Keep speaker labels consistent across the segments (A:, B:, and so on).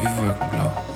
A: wie Wolkenblau.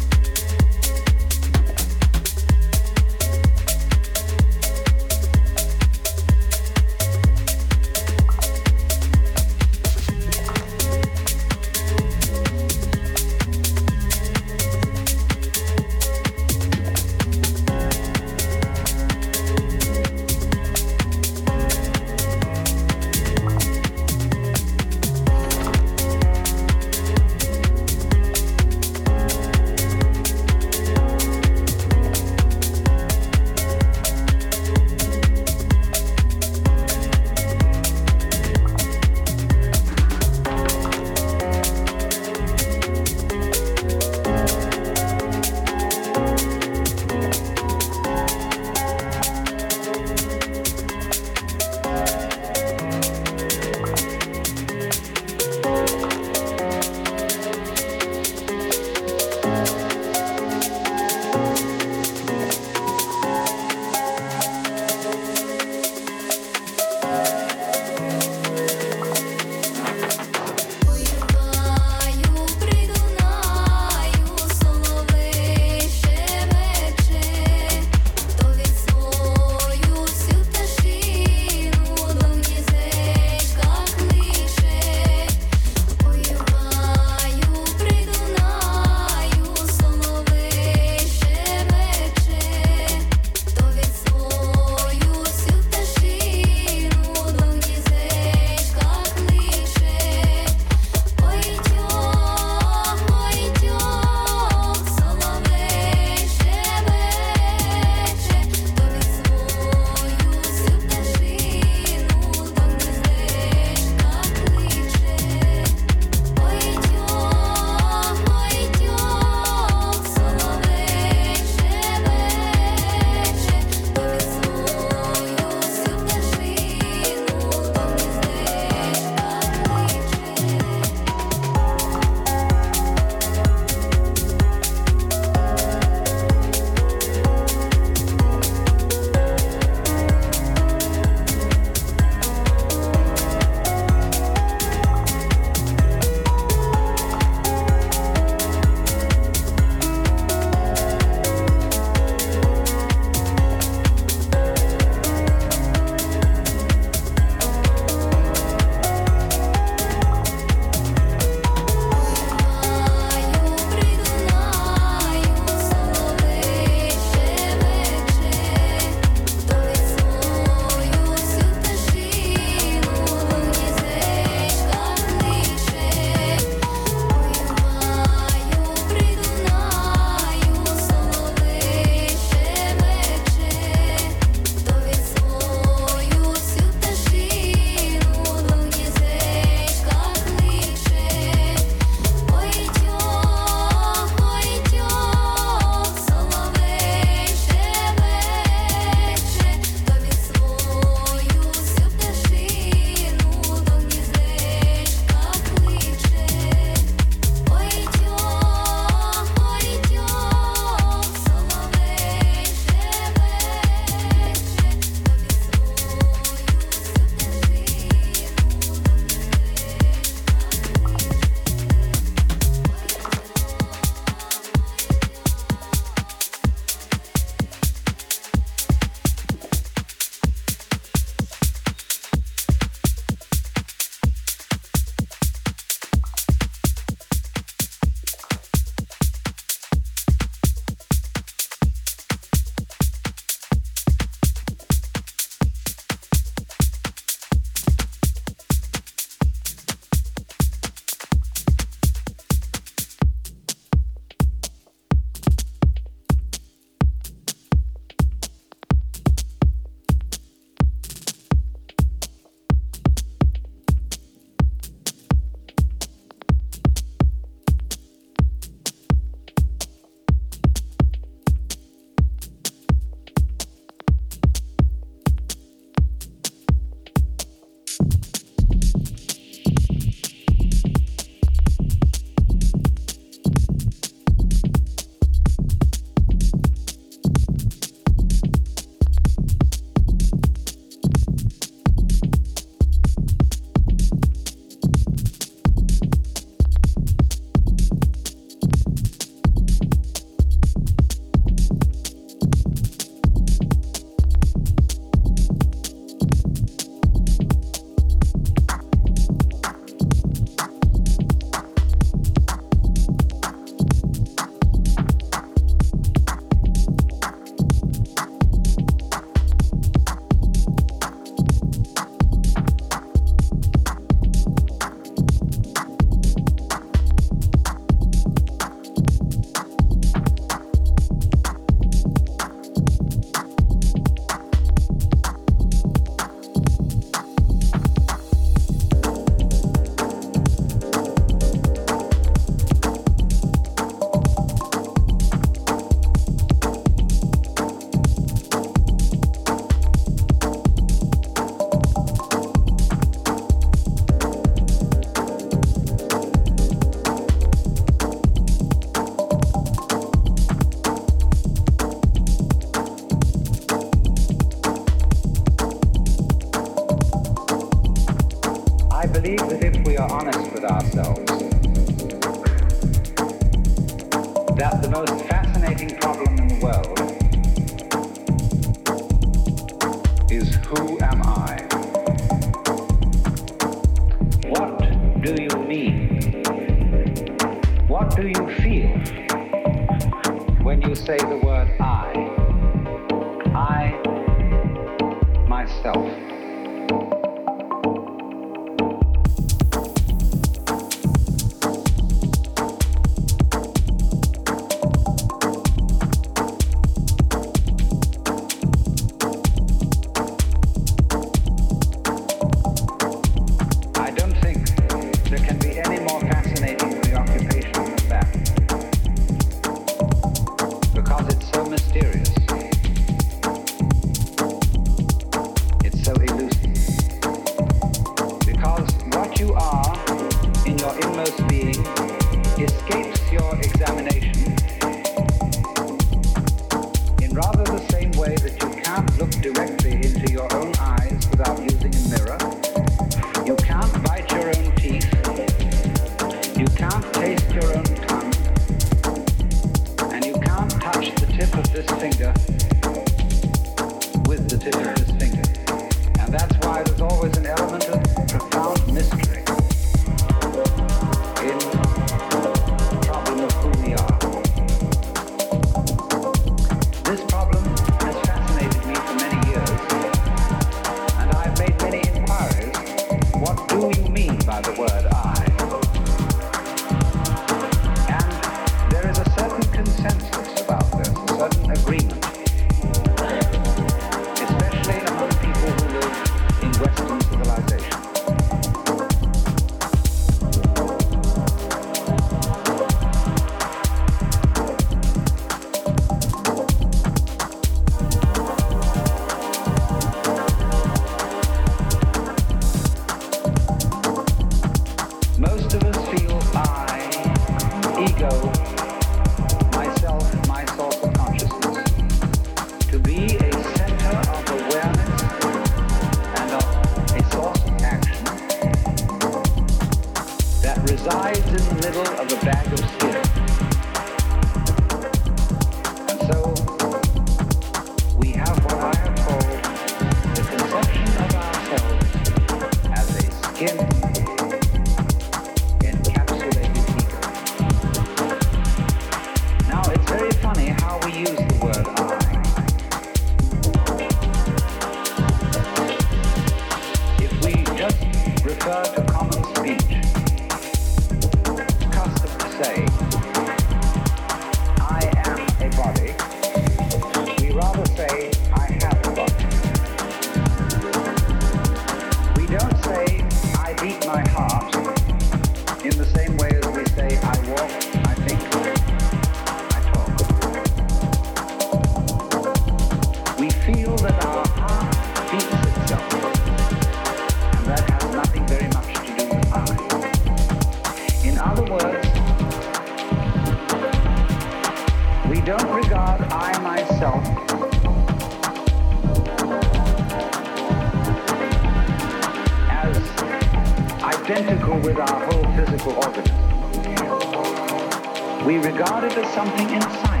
B: we regard it as something inside.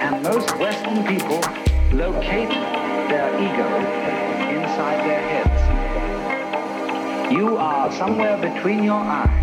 B: And most Western people locate their ego inside their heads. You are somewhere between your eyes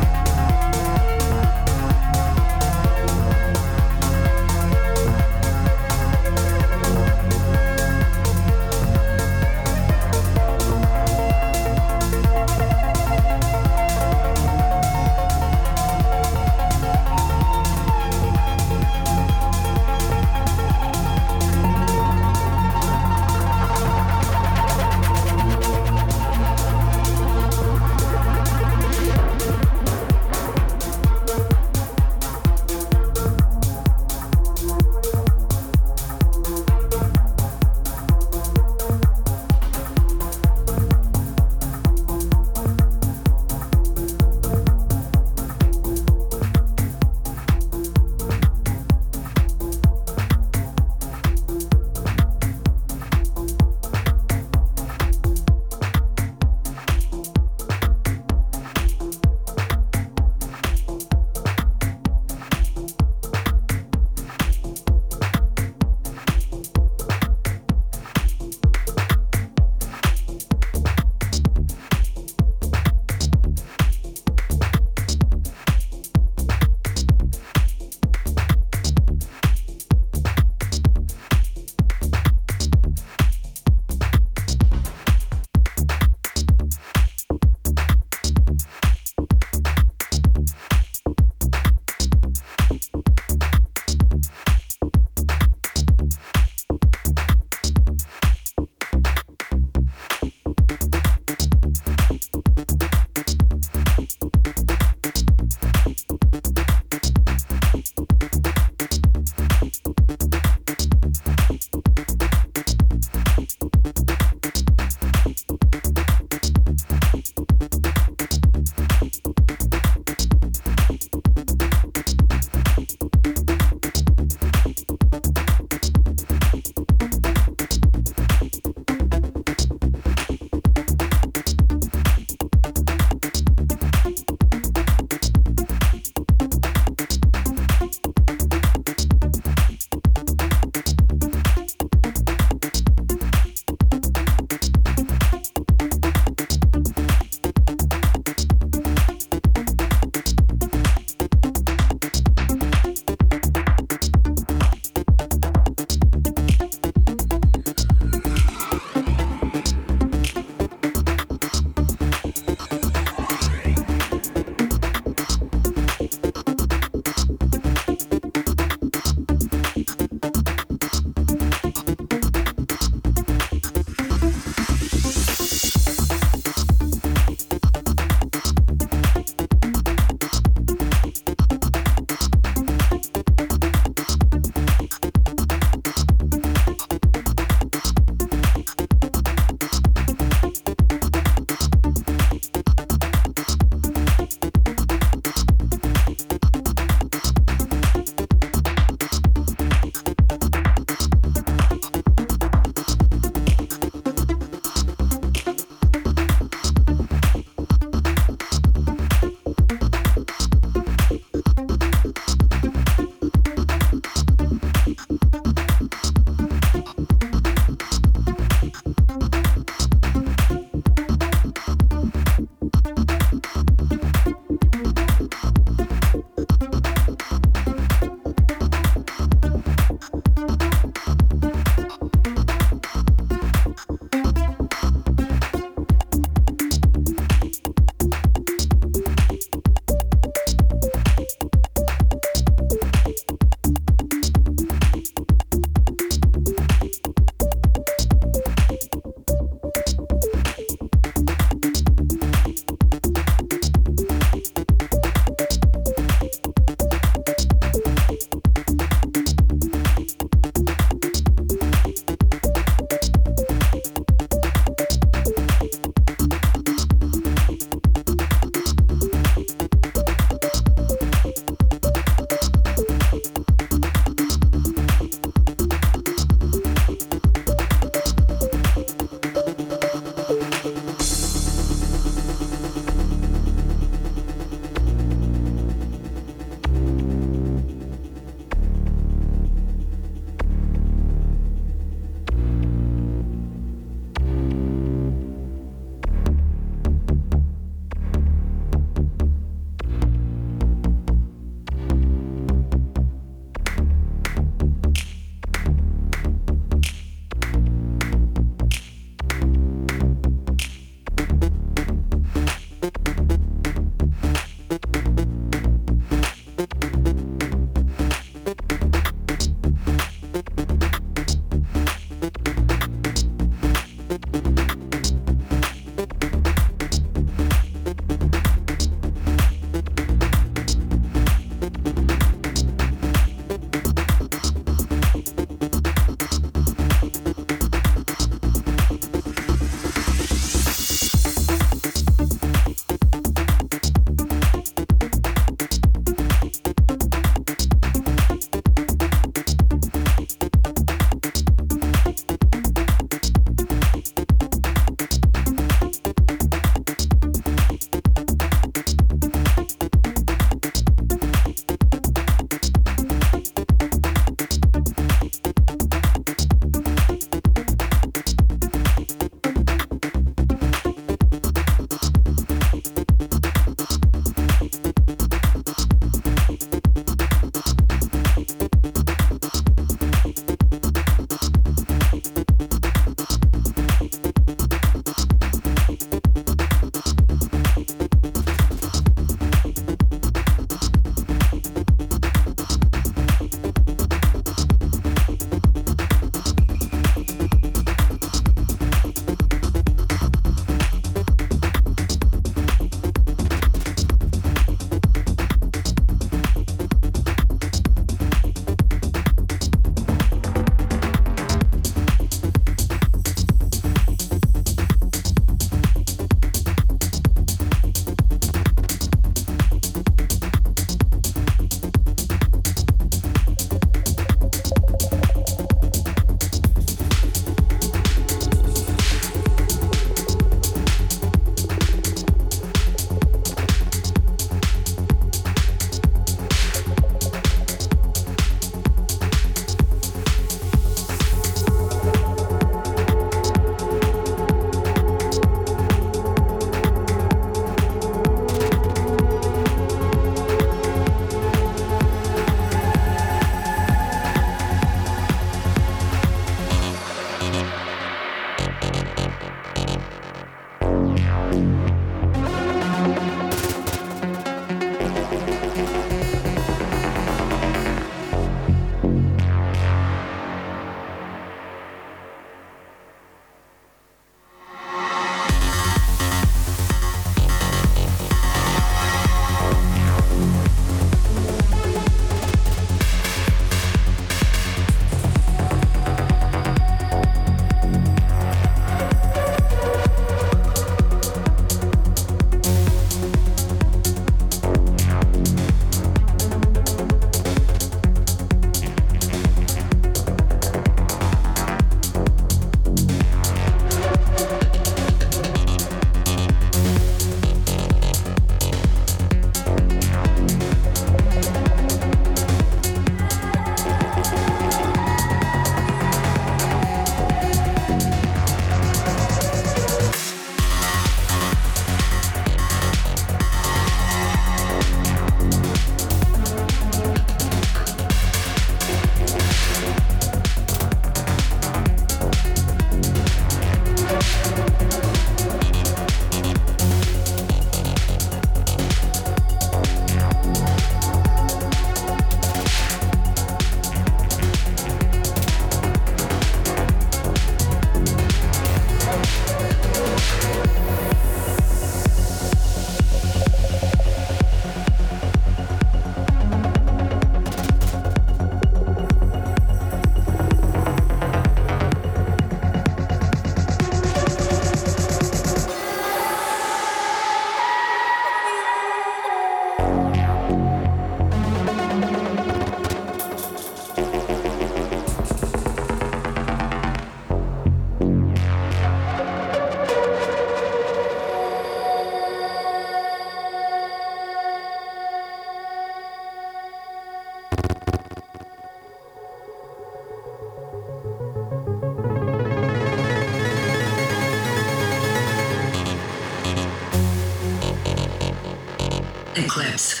C: eclipse.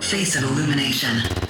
C: Face of illumination.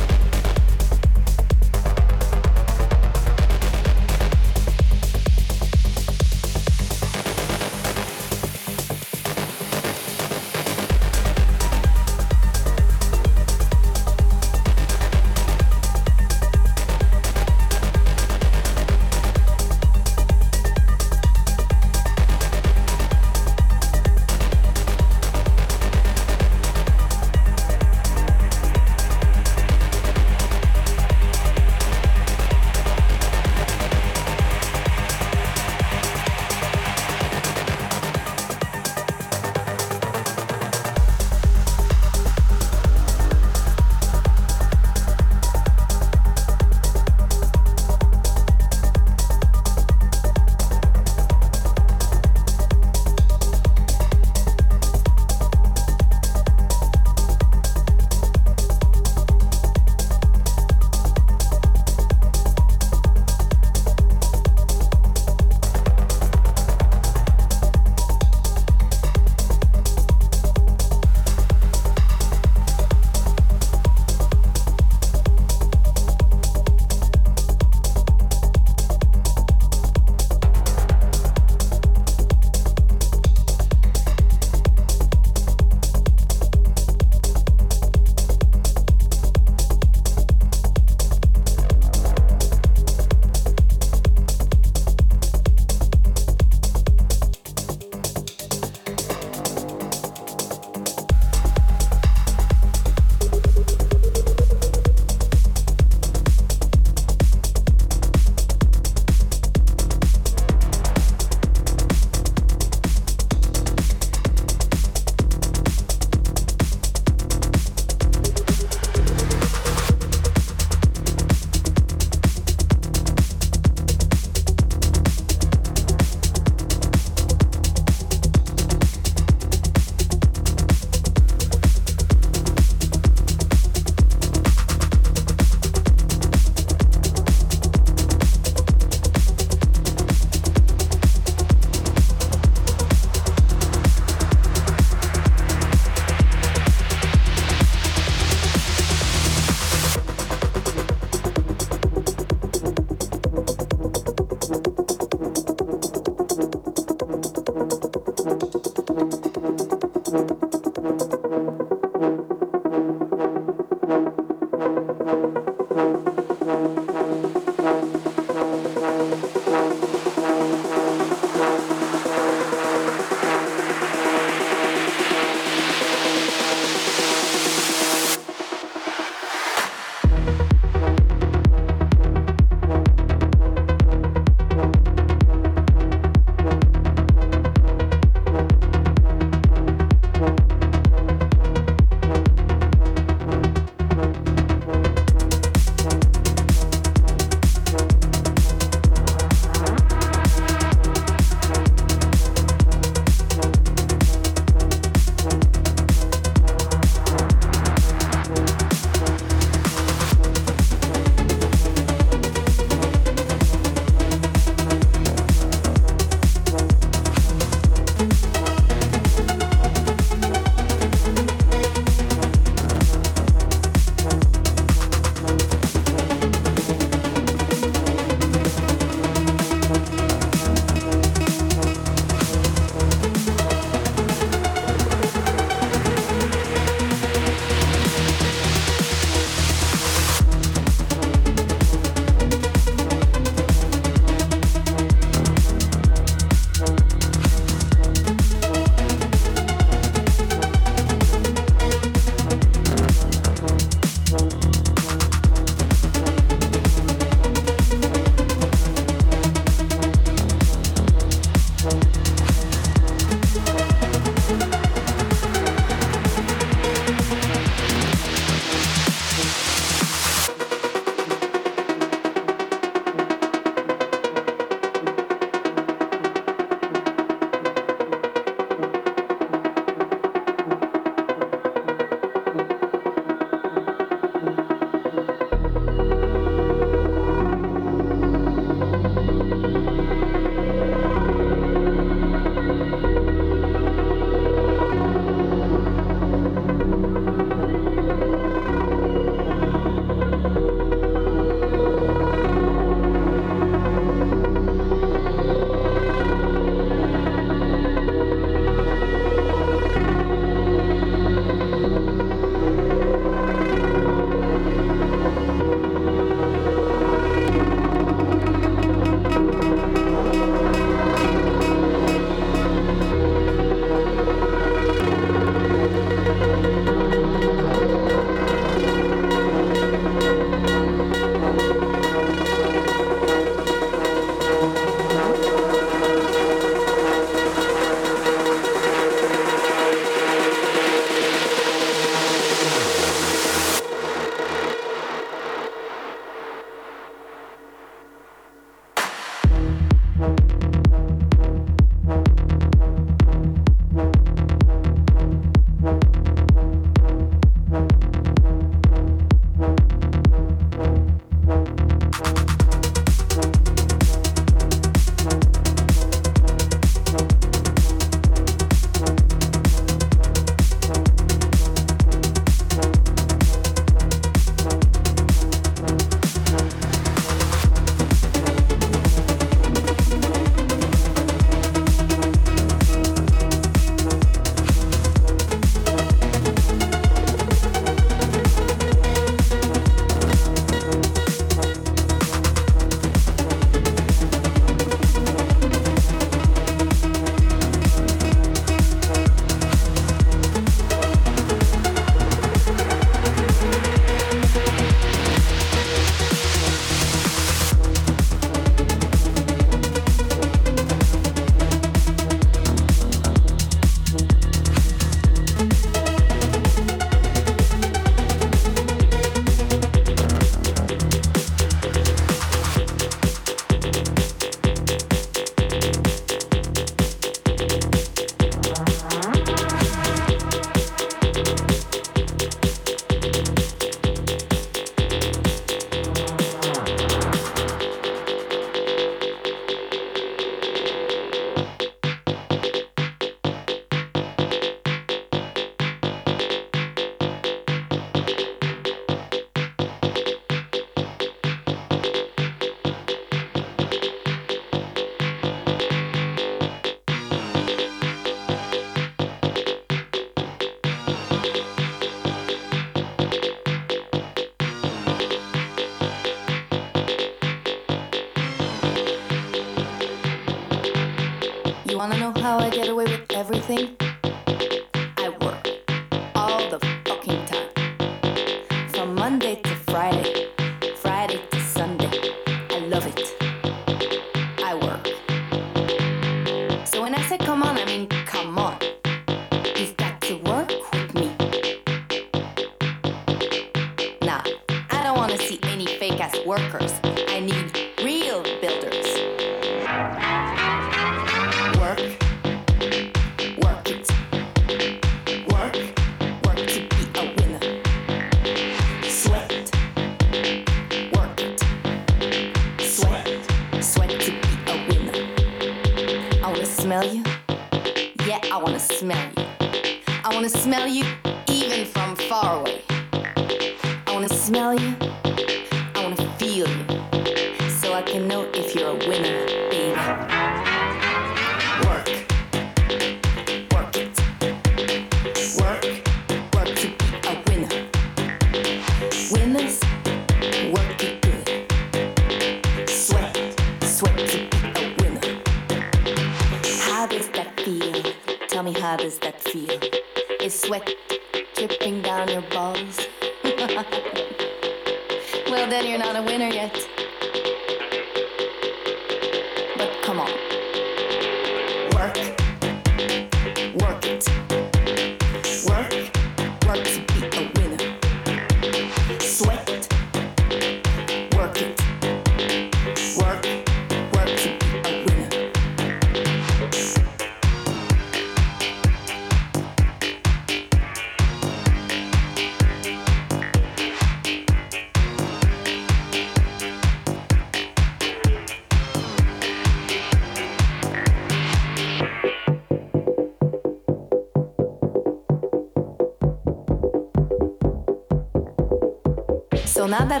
D: Jornada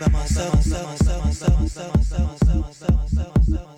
D: I need go,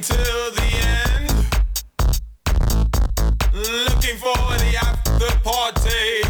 E: until the end. Looking for the after party